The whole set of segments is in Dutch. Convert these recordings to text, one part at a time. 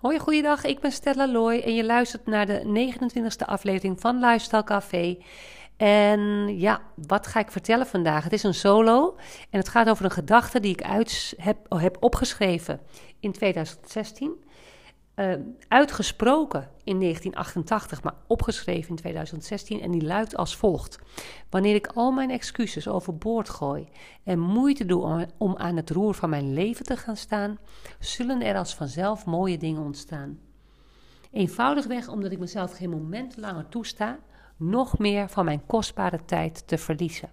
Hoi, goeiedag. Ik ben Stella Looy en je luistert naar de 29e aflevering van Lifestyle Café. En ja, wat ga ik vertellen vandaag? Het is een solo en het gaat over een gedachte die ik heb, heb opgeschreven in 2016. Uh, uitgesproken in 1988, maar opgeschreven in 2016. En die luidt als volgt: Wanneer ik al mijn excuses overboord gooi en moeite doe om aan het roer van mijn leven te gaan staan, zullen er als vanzelf mooie dingen ontstaan. Eenvoudigweg omdat ik mezelf geen moment langer toesta nog meer van mijn kostbare tijd te verliezen.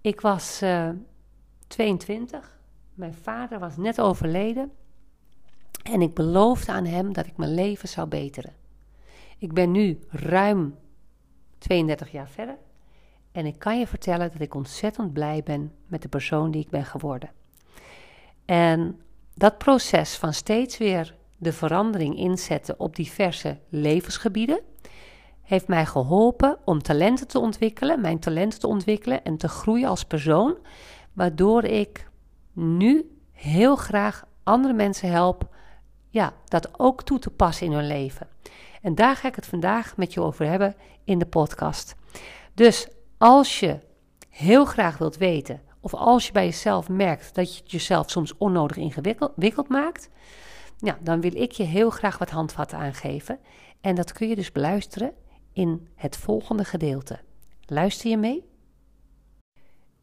Ik was uh, 22 mijn vader was net overleden en ik beloofde aan hem dat ik mijn leven zou beteren. Ik ben nu ruim 32 jaar verder en ik kan je vertellen dat ik ontzettend blij ben met de persoon die ik ben geworden. En dat proces van steeds weer de verandering inzetten op diverse levensgebieden heeft mij geholpen om talenten te ontwikkelen, mijn talenten te ontwikkelen en te groeien als persoon, waardoor ik nu heel graag andere mensen help ja, dat ook toe te passen in hun leven. En daar ga ik het vandaag met je over hebben in de podcast. Dus als je heel graag wilt weten, of als je bij jezelf merkt dat je het jezelf soms onnodig ingewikkeld maakt, ja, dan wil ik je heel graag wat handvatten aangeven. En dat kun je dus beluisteren in het volgende gedeelte. Luister je mee?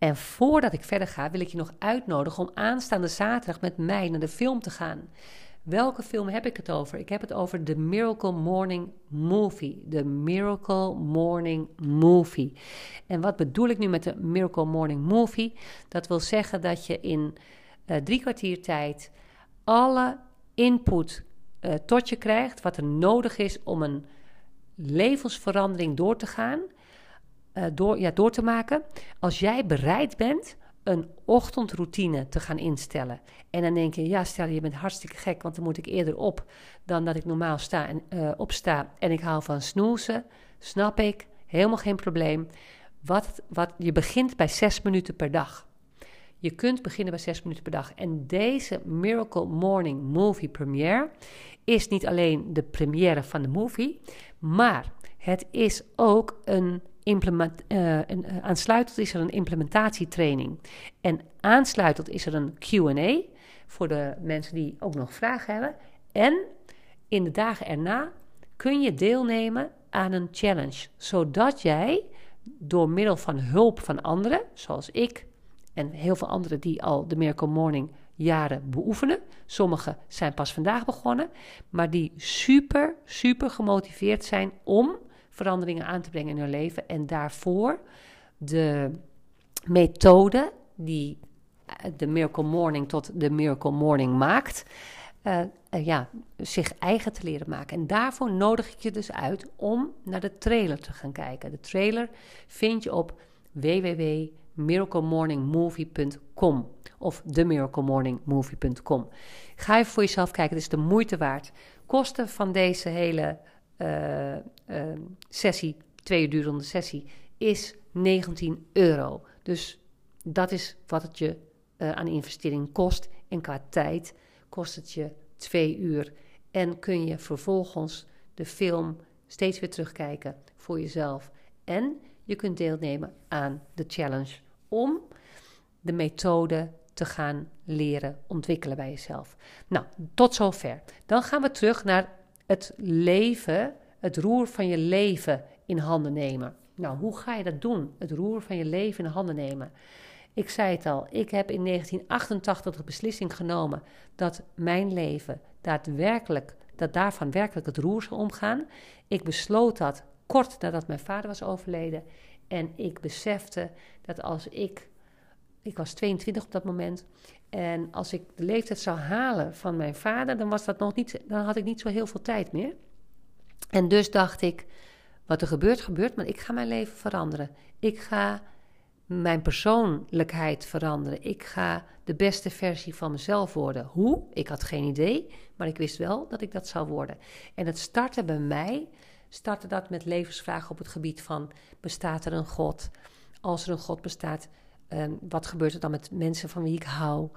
En voordat ik verder ga, wil ik je nog uitnodigen om aanstaande zaterdag met mij naar de film te gaan. Welke film heb ik het over? Ik heb het over The Miracle Morning Movie. The Miracle Morning Movie. En wat bedoel ik nu met de Miracle Morning Movie? Dat wil zeggen dat je in uh, drie kwartier tijd alle input uh, tot je krijgt wat er nodig is om een levensverandering door te gaan uh, door, ja, door te maken. Als jij bereid bent een ochtendroutine te gaan instellen. En dan denk je, ja, stel je bent hartstikke gek, want dan moet ik eerder op dan dat ik normaal sta en, uh, opsta. En ik hou van snoezen, snap ik, helemaal geen probleem. Wat, wat, je begint bij zes minuten per dag. Je kunt beginnen bij zes minuten per dag. En deze Miracle Morning Movie Premiere is niet alleen de première van de movie, maar het is ook een implement, een, uh, aansluitend is er een implementatietraining. En aansluitend is er een QA voor de mensen die ook nog vragen hebben. En in de dagen erna kun je deelnemen aan een challenge, zodat jij door middel van hulp van anderen, zoals ik en heel veel anderen die al de Miracle Morning jaren beoefenen. Sommigen zijn pas vandaag begonnen, maar die super, super gemotiveerd zijn om veranderingen aan te brengen in hun leven. En daarvoor de methode die eh, de Miracle Morning tot de Miracle Morning maakt, uh, uh, ja, zich eigen te leren maken. En daarvoor nodig ik je dus uit om naar de trailer te gaan kijken. De trailer vind je op www.miraclemorningmovie.com of themiraclemorningmovie.com. Ga even voor jezelf kijken, het is de moeite waard. Kosten van deze hele uh, uh, sessie, twee uur durende sessie, is 19 euro. Dus dat is wat het je uh, aan investering kost. En qua tijd kost het je twee uur. En kun je vervolgens de film steeds weer terugkijken voor jezelf. En je kunt deelnemen aan de challenge om de methode te gaan leren ontwikkelen bij jezelf. Nou, tot zover. Dan gaan we terug naar het leven, het roer van je leven in handen nemen. Nou, hoe ga je dat doen? Het roer van je leven in handen nemen. Ik zei het al, ik heb in 1988 de beslissing genomen dat mijn leven daadwerkelijk, dat daarvan werkelijk het roer zou omgaan. Ik besloot dat kort nadat mijn vader was overleden. En ik besefte dat als ik, ik was 22 op dat moment, en als ik de leeftijd zou halen van mijn vader, dan, was dat nog niet, dan had ik niet zo heel veel tijd meer. En dus dacht ik, wat er gebeurt, gebeurt, maar ik ga mijn leven veranderen. Ik ga mijn persoonlijkheid veranderen. Ik ga de beste versie van mezelf worden. Hoe? Ik had geen idee, maar ik wist wel dat ik dat zou worden. En het startte bij mij, startte dat met levensvragen op het gebied van: bestaat er een God? Als er een God bestaat, Ehm, wat gebeurt er dan met mensen van wie ik hou?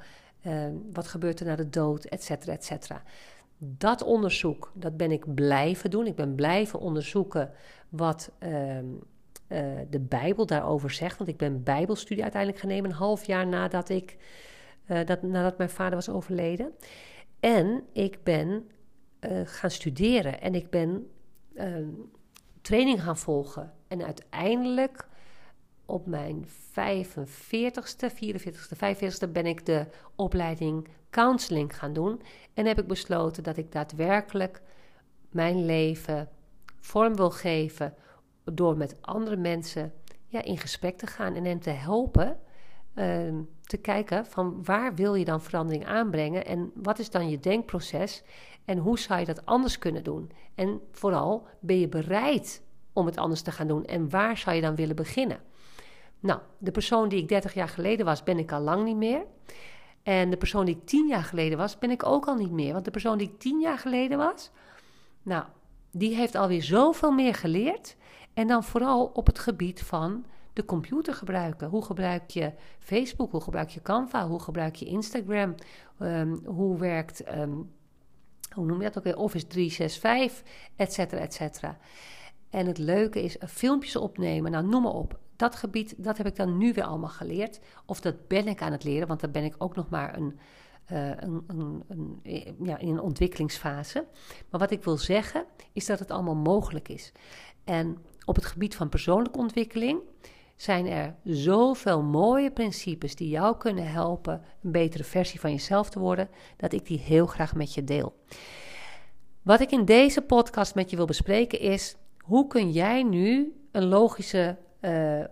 Ehm, wat gebeurt er na de dood, et cetera, et cetera. Dat onderzoek, dat ben ik blijven doen. Ik ben blijven onderzoeken wat ehm, eh, de Bijbel daarover zegt. Want ik ben Bijbelstudie uiteindelijk gaan nemen, een half jaar nadat, ik, uh, dat, nadat mijn vader was overleden. En ik ben uh, gaan studeren en ik ben training gaan volgen. En uiteindelijk op mijn 45ste, 44ste, 45ste ben ik de opleiding counseling gaan doen. En heb ik besloten dat ik daadwerkelijk mijn leven vorm wil geven door met andere mensen ja, in gesprek te gaan en hen te helpen uh, te kijken van waar wil je dan verandering aanbrengen en wat is dan je denkproces en hoe zou je dat anders kunnen doen? En vooral ben je bereid om het anders te gaan doen en waar zou je dan willen beginnen? Nou, de persoon die ik 30 jaar geleden was, ben ik al lang niet meer. En de persoon die ik 10 jaar geleden was, ben ik ook al niet meer. Want de persoon die ik 10 jaar geleden was, nou, die heeft alweer zoveel meer geleerd. En dan vooral op het gebied van de computer gebruiken. Hoe gebruik je Facebook? Hoe gebruik je Canva? Hoe gebruik je Instagram? Um, hoe werkt, um, hoe noem je dat ook weer? Office 365, et cetera, et cetera. En het leuke is filmpjes opnemen. Nou, noem maar op. Dat gebied, dat heb ik dan nu weer allemaal geleerd. Of dat ben ik aan het leren, want dan ben ik ook nog maar een, uh, een, een, een, ja, in een ontwikkelingsfase. Maar wat ik wil zeggen, is dat het allemaal mogelijk is. En op het gebied van persoonlijke ontwikkeling zijn er zoveel mooie principes die jou kunnen helpen een betere versie van jezelf te worden, dat ik die heel graag met je deel. Wat ik in deze podcast met je wil bespreken is: hoe kun jij nu een logische uh, uh,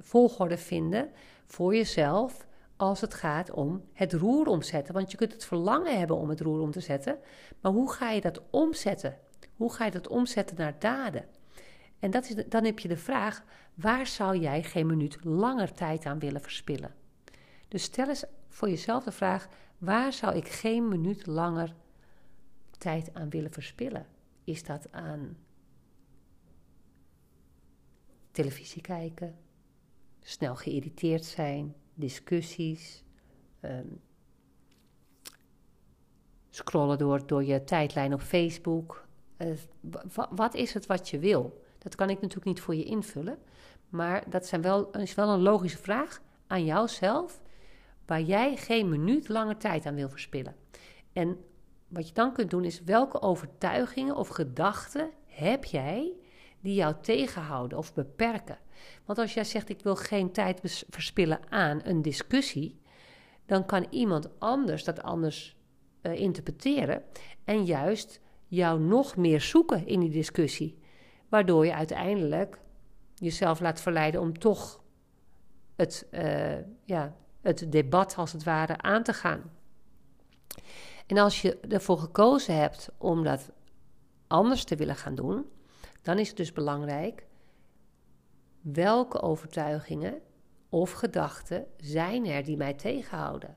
volgorde vinden voor jezelf als het gaat om het roer omzetten? Want je kunt het verlangen hebben om het roer om te zetten, maar hoe ga je dat omzetten? Hoe ga je dat omzetten naar daden? En dat is dan heb je de vraag: waar zou jij geen minuut langer tijd aan willen verspillen? Dus stel eens voor jezelf de vraag: waar zou ik geen minuut langer tijd aan willen verspillen? Is dat aan televisie kijken, snel geïrriteerd zijn, discussies, um, scrollen door, door je tijdlijn op Facebook? Uh, wat is het wat je wil? Dat kan ik natuurlijk niet voor je invullen. Maar dat zijn wel, is wel een logische vraag aan jouzelf. Waar jij geen minuut langer tijd aan wil verspillen. En wat je dan kunt doen is welke overtuigingen of gedachten heb jij die jou tegenhouden of beperken. Want als jij zegt ik wil geen tijd verspillen aan een discussie, dan kan iemand anders dat anders uh, interpreteren en juist jou nog meer zoeken in die discussie waardoor je uiteindelijk jezelf laat verleiden om toch het, uh, ja, het debat als het ware aan te gaan. En als je ervoor gekozen hebt om dat anders te willen gaan doen, dan is het dus belangrijk welke overtuigingen of gedachten zijn er die mij tegenhouden.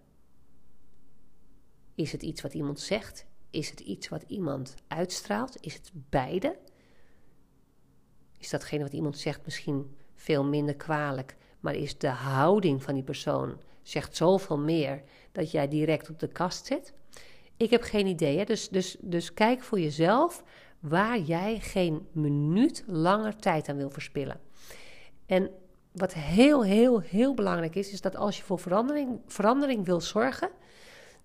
Is het iets wat iemand zegt? Is het iets wat iemand uitstraalt? Is het beide? is datgene wat iemand zegt misschien veel minder kwalijk, maar is de houding van die persoon zegt zoveel meer dat jij direct op de kast zit? Ik heb geen idee. Hè? Dus, dus, dus kijk voor jezelf waar jij geen minuut langer tijd aan wil verspillen. En wat heel, heel, heel belangrijk is, is dat als je voor verandering, verandering wil zorgen,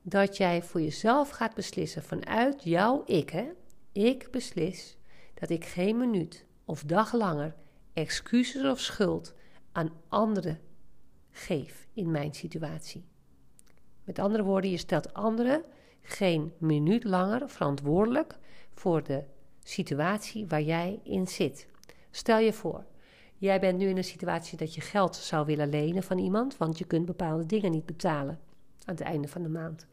dat jij voor jezelf gaat beslissen vanuit jouw ik. Hè? Ik beslis dat ik geen minuut of dag langer excuses of schuld aan anderen geef in mijn situatie. Met andere woorden, je stelt anderen geen minuut langer verantwoordelijk voor de situatie waar jij in zit. Stel je voor, jij bent nu in een situatie dat je geld zou willen lenen van iemand, want je kunt bepaalde dingen niet betalen aan het einde van de maand.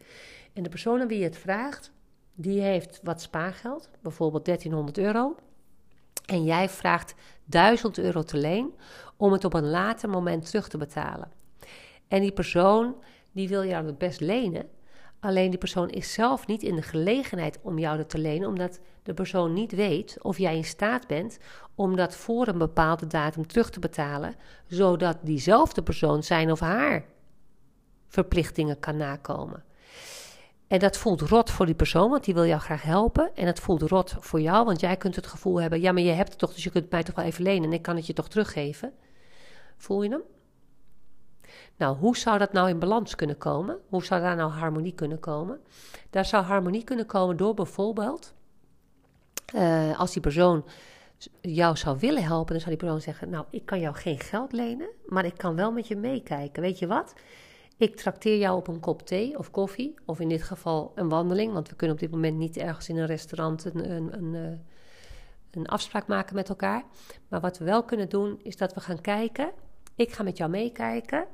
En de persoon aan wie je het vraagt, die heeft wat spaargeld, bijvoorbeeld 1300 euro. En jij vraagt 1000 euro te leen om het op een later moment terug te betalen. En die persoon die wil jou het best lenen. Alleen die persoon is zelf niet in de gelegenheid om jou dat te lenen, omdat de persoon niet weet of jij in staat bent om dat voor een bepaalde datum terug te betalen, zodat diezelfde persoon zijn of haar verplichtingen kan nakomen. En dat voelt rot voor die persoon, want die wil jou graag helpen. En het voelt rot voor jou, want jij kunt het gevoel hebben: ja, maar je hebt het toch, dus je kunt mij toch wel even lenen en ik kan het je toch teruggeven. Voel je hem? Nou, hoe zou dat nou in balans kunnen komen? Hoe zou daar nou harmonie kunnen komen? Daar zou harmonie kunnen komen door bijvoorbeeld, uh, als die persoon jou zou willen helpen, dan zou die persoon zeggen: Nou, ik kan jou geen geld lenen, maar ik kan wel met je meekijken. Weet je wat? Ik trakteer jou op een kop thee of koffie, of in dit geval een wandeling, want we kunnen op dit moment niet ergens in een restaurant een, een, een, eh, een afspraak maken met elkaar. Maar wat we wel kunnen doen, is dat we gaan kijken. Ik ga met jou meekijken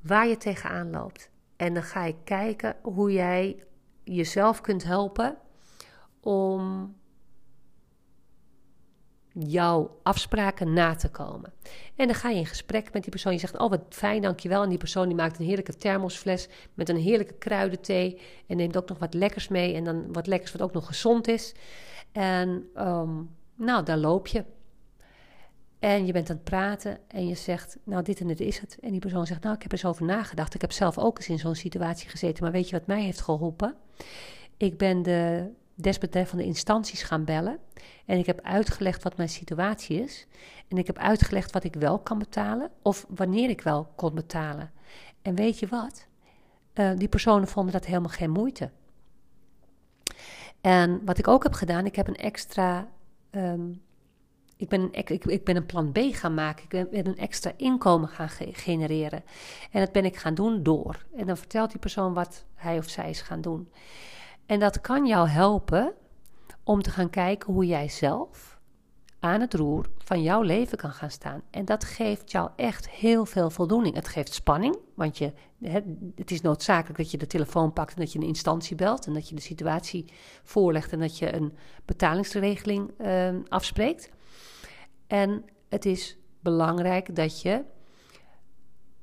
waar je tegenaan loopt. En dan ga ik kijken hoe jij jezelf kunt helpen om jouw afspraken na te komen. En dan ga je in gesprek met die persoon. Je zegt, oh wat fijn, dankjewel. En die persoon die maakt een heerlijke thermosfles met een heerlijke kruidenthee. En neemt ook nog wat lekkers mee. En dan wat lekkers wat ook nog gezond is. En ehm, nou, daar loop je. En je bent aan het praten en je zegt, nou dit en dit is het. En die persoon zegt, nou ik heb eens over nagedacht. Ik heb zelf ook eens in zo'n situatie gezeten. Maar weet je wat mij heeft geholpen? Ik ben de desbetreffende instanties gaan bellen. En ik heb uitgelegd wat mijn situatie is. En ik heb uitgelegd wat ik wel kan betalen of wanneer ik wel kon betalen. En weet je wat? Uh, die personen vonden dat helemaal geen moeite. En wat ik ook heb gedaan, ik heb een extra. Um, ik, ben een, ik, ik, ben een plan B gaan maken. Ik ben, een extra inkomen gaan genereren. En dat ben ik gaan doen door. En dan vertelt die persoon wat hij of zij is gaan doen. En dat kan jou helpen om te gaan kijken hoe jij zelf aan het roer van jouw leven kan gaan staan. En dat geeft jou echt heel veel voldoening. Het geeft spanning, want je, het is noodzakelijk dat je de telefoon pakt en dat je een instantie belt en dat je de situatie voorlegt en dat je een betalingsregeling uh, afspreekt. En het is belangrijk dat je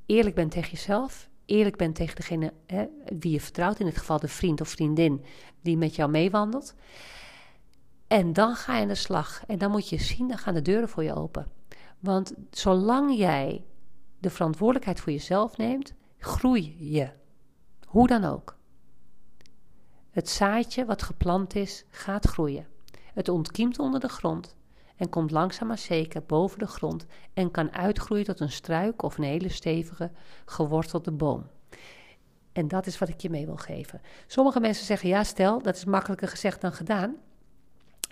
eerlijk bent tegen jezelf eerlijk bent tegen degene hè, wie je vertrouwt, in dit geval de vriend of vriendin die met jou meewandelt. En dan ga je aan de slag. En dan moet je zien, dan gaan de deuren voor je open. Want zolang jij de verantwoordelijkheid voor jezelf neemt, groei je. Hoe dan ook. Het zaadje wat geplant is, gaat groeien. Het ontkiemt onder de grond en komt langzaam maar zeker boven de grond en kan uitgroeien tot een struik of een hele stevige gewortelde boom. En dat is wat ik je mee wil geven. Sommige mensen zeggen ja, stel, dat is makkelijker gezegd dan gedaan.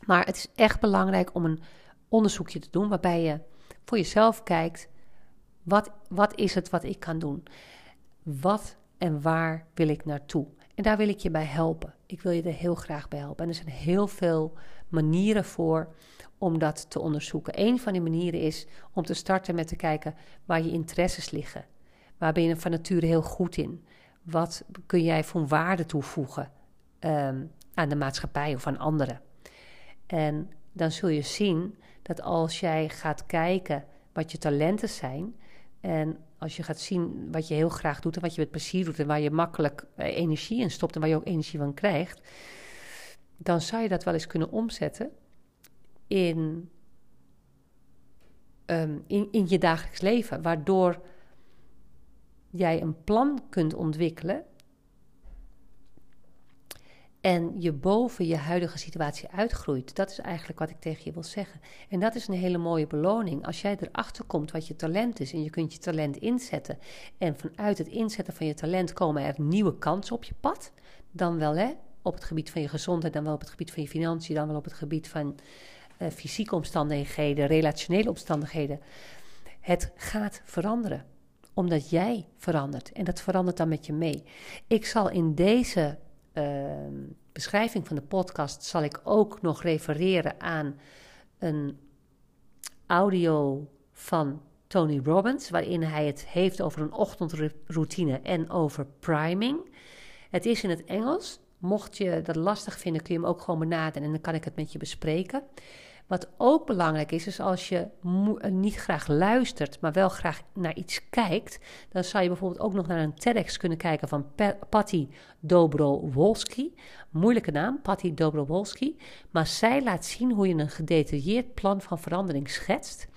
Maar het is echt belangrijk om een onderzoekje te doen waarbij je voor jezelf kijkt: wat, wat is het wat ik kan doen? Wat en waar wil ik naartoe? En daar wil ik je bij helpen. Ik wil je er heel graag bij helpen. En er zijn heel veel manieren voor om dat te onderzoeken. Een van die manieren is om te starten met te kijken waar je interesses liggen. Waar ben je van nature heel goed in? Wat kun jij voor waarde toevoegen ehm, aan de maatschappij of aan anderen? En dan zul je zien dat als jij gaat kijken wat je talenten zijn en als je gaat zien wat je heel graag doet en wat je met plezier doet en waar je makkelijk eh, energie in stopt en waar je ook energie van krijgt, dan zou je dat wel eens kunnen omzetten in, ehm, in, in je dagelijks leven, waardoor jij een plan kunt ontwikkelen en je boven je huidige situatie uitgroeit. Dat is eigenlijk wat ik tegen je wil zeggen. En dat is een hele mooie beloning. Als jij erachter komt wat je talent is en je kunt je talent inzetten. En vanuit het inzetten van je talent komen er nieuwe kansen op je pad. Dan wel hè, op het gebied van je gezondheid, dan wel op het gebied van je financiën, dan wel op het gebied van uh, fysieke omstandigheden, relationele omstandigheden. Het gaat veranderen, omdat jij verandert en dat verandert dan met je mee. Ik zal in deze ehm, beschrijving van de podcast zal ik ook nog refereren aan een audio van Tony Robbins, waarin hij het heeft over een ochtendroutine en over priming. Het is in het Engels. Mocht je dat lastig vinden, kun je hem ook gewoon benaderen en dan kan ik het met je bespreken. Wat ook belangrijk is, is als je eh, niet graag luistert, maar wel graag naar iets kijkt, dan zou je bijvoorbeeld ook nog naar een TEDx kunnen kijken van Patty Dobrowolski. Moeilijke naam, Patty Dobrowolski. Maar zij laat zien hoe je een gedetailleerd plan van verandering schetst.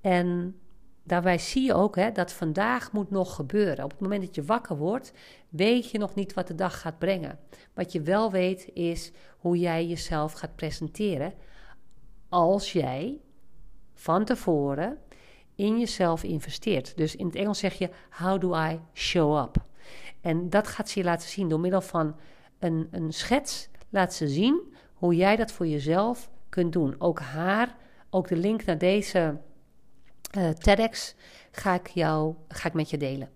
En daarbij zie je ook hè, dat vandaag moet nog gebeuren. Op het moment dat je wakker wordt, weet je nog niet wat de dag gaat brengen. Wat je wel weet is hoe jij jezelf gaat presenteren als jij van tevoren in jezelf investeert. Dus in het Engels zeg je: How do I show up? En dat gaat ze je laten zien door middel van een, een schets. Laat ze zien hoe jij dat voor jezelf kunt doen. Ook haar, ook de link naar deze uh, TEDx ga ik, jou, ga ik met je delen.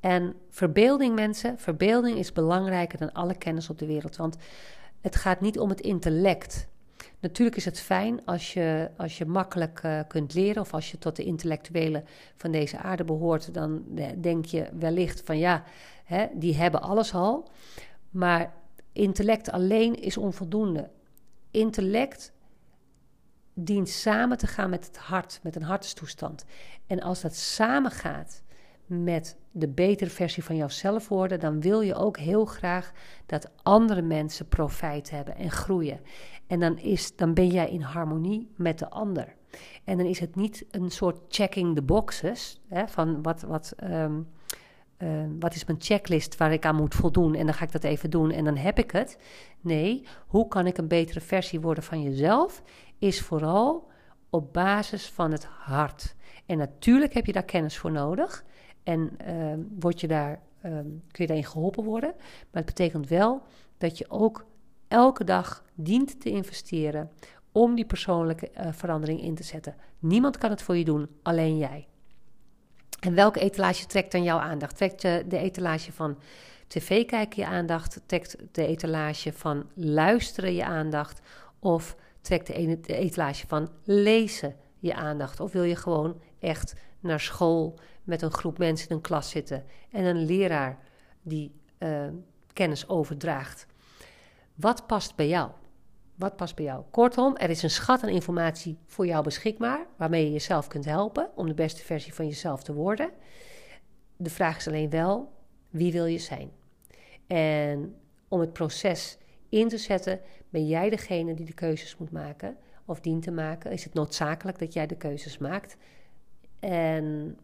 En verbeelding, mensen, verbeelding is belangrijker dan alle kennis op de wereld. Want het gaat niet om het intellect. Natuurlijk is het fijn als je, als je makkelijk uh, kunt leren of als je tot de intellectuelen van deze aarde behoort, dan denk je wellicht van ja, hè, die hebben alles al. Maar intellect alleen is onvoldoende. Intellect dient samen te gaan met het hart, met een hartestoestand. En als dat samen gaat met de betere versie van jouzelf worden, dan wil je ook heel graag dat andere mensen profijt hebben en groeien. En dan, is, dan ben jij in harmonie met de ander. En dan is het niet een soort checking the boxes hè, van wat, wat, ehm, ehm, wat is mijn checklist waar ik aan moet voldoen en dan ga ik dat even doen en dan heb ik het. Nee, hoe kan ik een betere versie worden van jezelf? Is vooral op basis van het hart. En natuurlijk heb je daar kennis voor nodig. En uh, word je daar, kun je daarin geholpen worden. Maar het betekent wel dat je ook elke dag dient te investeren om die persoonlijke uh, verandering in te zetten. Niemand kan het voor je doen, alleen jij. En welke etalage trekt dan jouw aandacht? Trekt je de etalage van tv kijken je aandacht? Trekt de etalage van luisteren je aandacht? Of trekt de etalage van lezen je aandacht? Of wil je gewoon echt naar school met een groep mensen in een klas zitten en een leraar die uh, kennis overdraagt? Wat past bij jou? Wat past bij jou? Kortom, er is een schat aan informatie voor jou beschikbaar, waarmee je jezelf kunt helpen om de beste versie van jezelf te worden. De vraag is alleen wel, wie wil je zijn? En om het proces in te zetten, ben jij degene die de keuzes moet maken of dient te maken. Is het noodzakelijk dat jij de keuzes maakt? En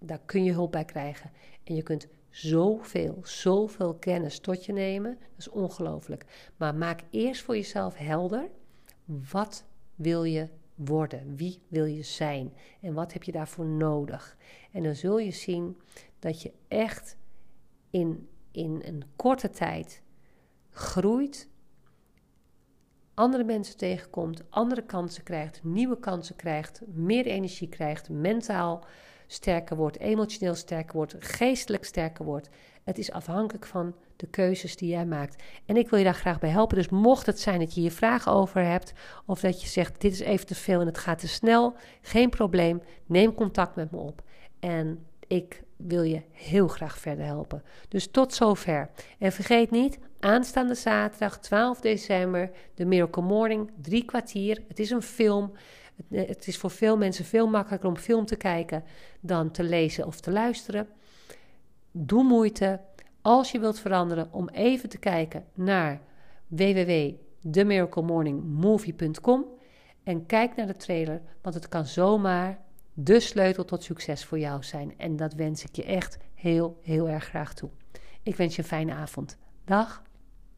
daar kun je hulp bij krijgen. En je kunt zoveel, zoveel kennis tot je nemen. Dat is ongelooflijk. Maar maak eerst voor jezelf helder: wat wil je worden? Wie wil je zijn? En wat heb je daarvoor nodig? En dan zul je zien dat je echt in, in een korte tijd groeit, andere mensen tegenkomt, andere kansen krijgt, nieuwe kansen krijgt, meer energie krijgt, mentaal sterker wordt, emotioneel sterker wordt, geestelijk sterker wordt. Het is afhankelijk van de keuzes die jij maakt. En ik wil je daar graag bij helpen. Dus mocht het zijn dat je hier vragen over hebt, of dat je zegt: dit is even te veel en het gaat te snel, geen probleem. Neem contact met me op. En ik wil je heel graag verder helpen. Dus tot zover. En vergeet niet, aanstaande zaterdag 12 december, de Miracle Morning, drie kwartier. Het is een film. Eh, het is voor veel mensen veel makkelijker om film te kijken dan te lezen of te luisteren. Doe moeite als je wilt veranderen om even te kijken naar www.themiraclemorningmovie.com en kijk naar de trailer, want het kan zomaar de sleutel tot succes voor jou zijn. En dat wens ik je echt heel, heel erg graag toe. Ik wens je een fijne avond. Dag.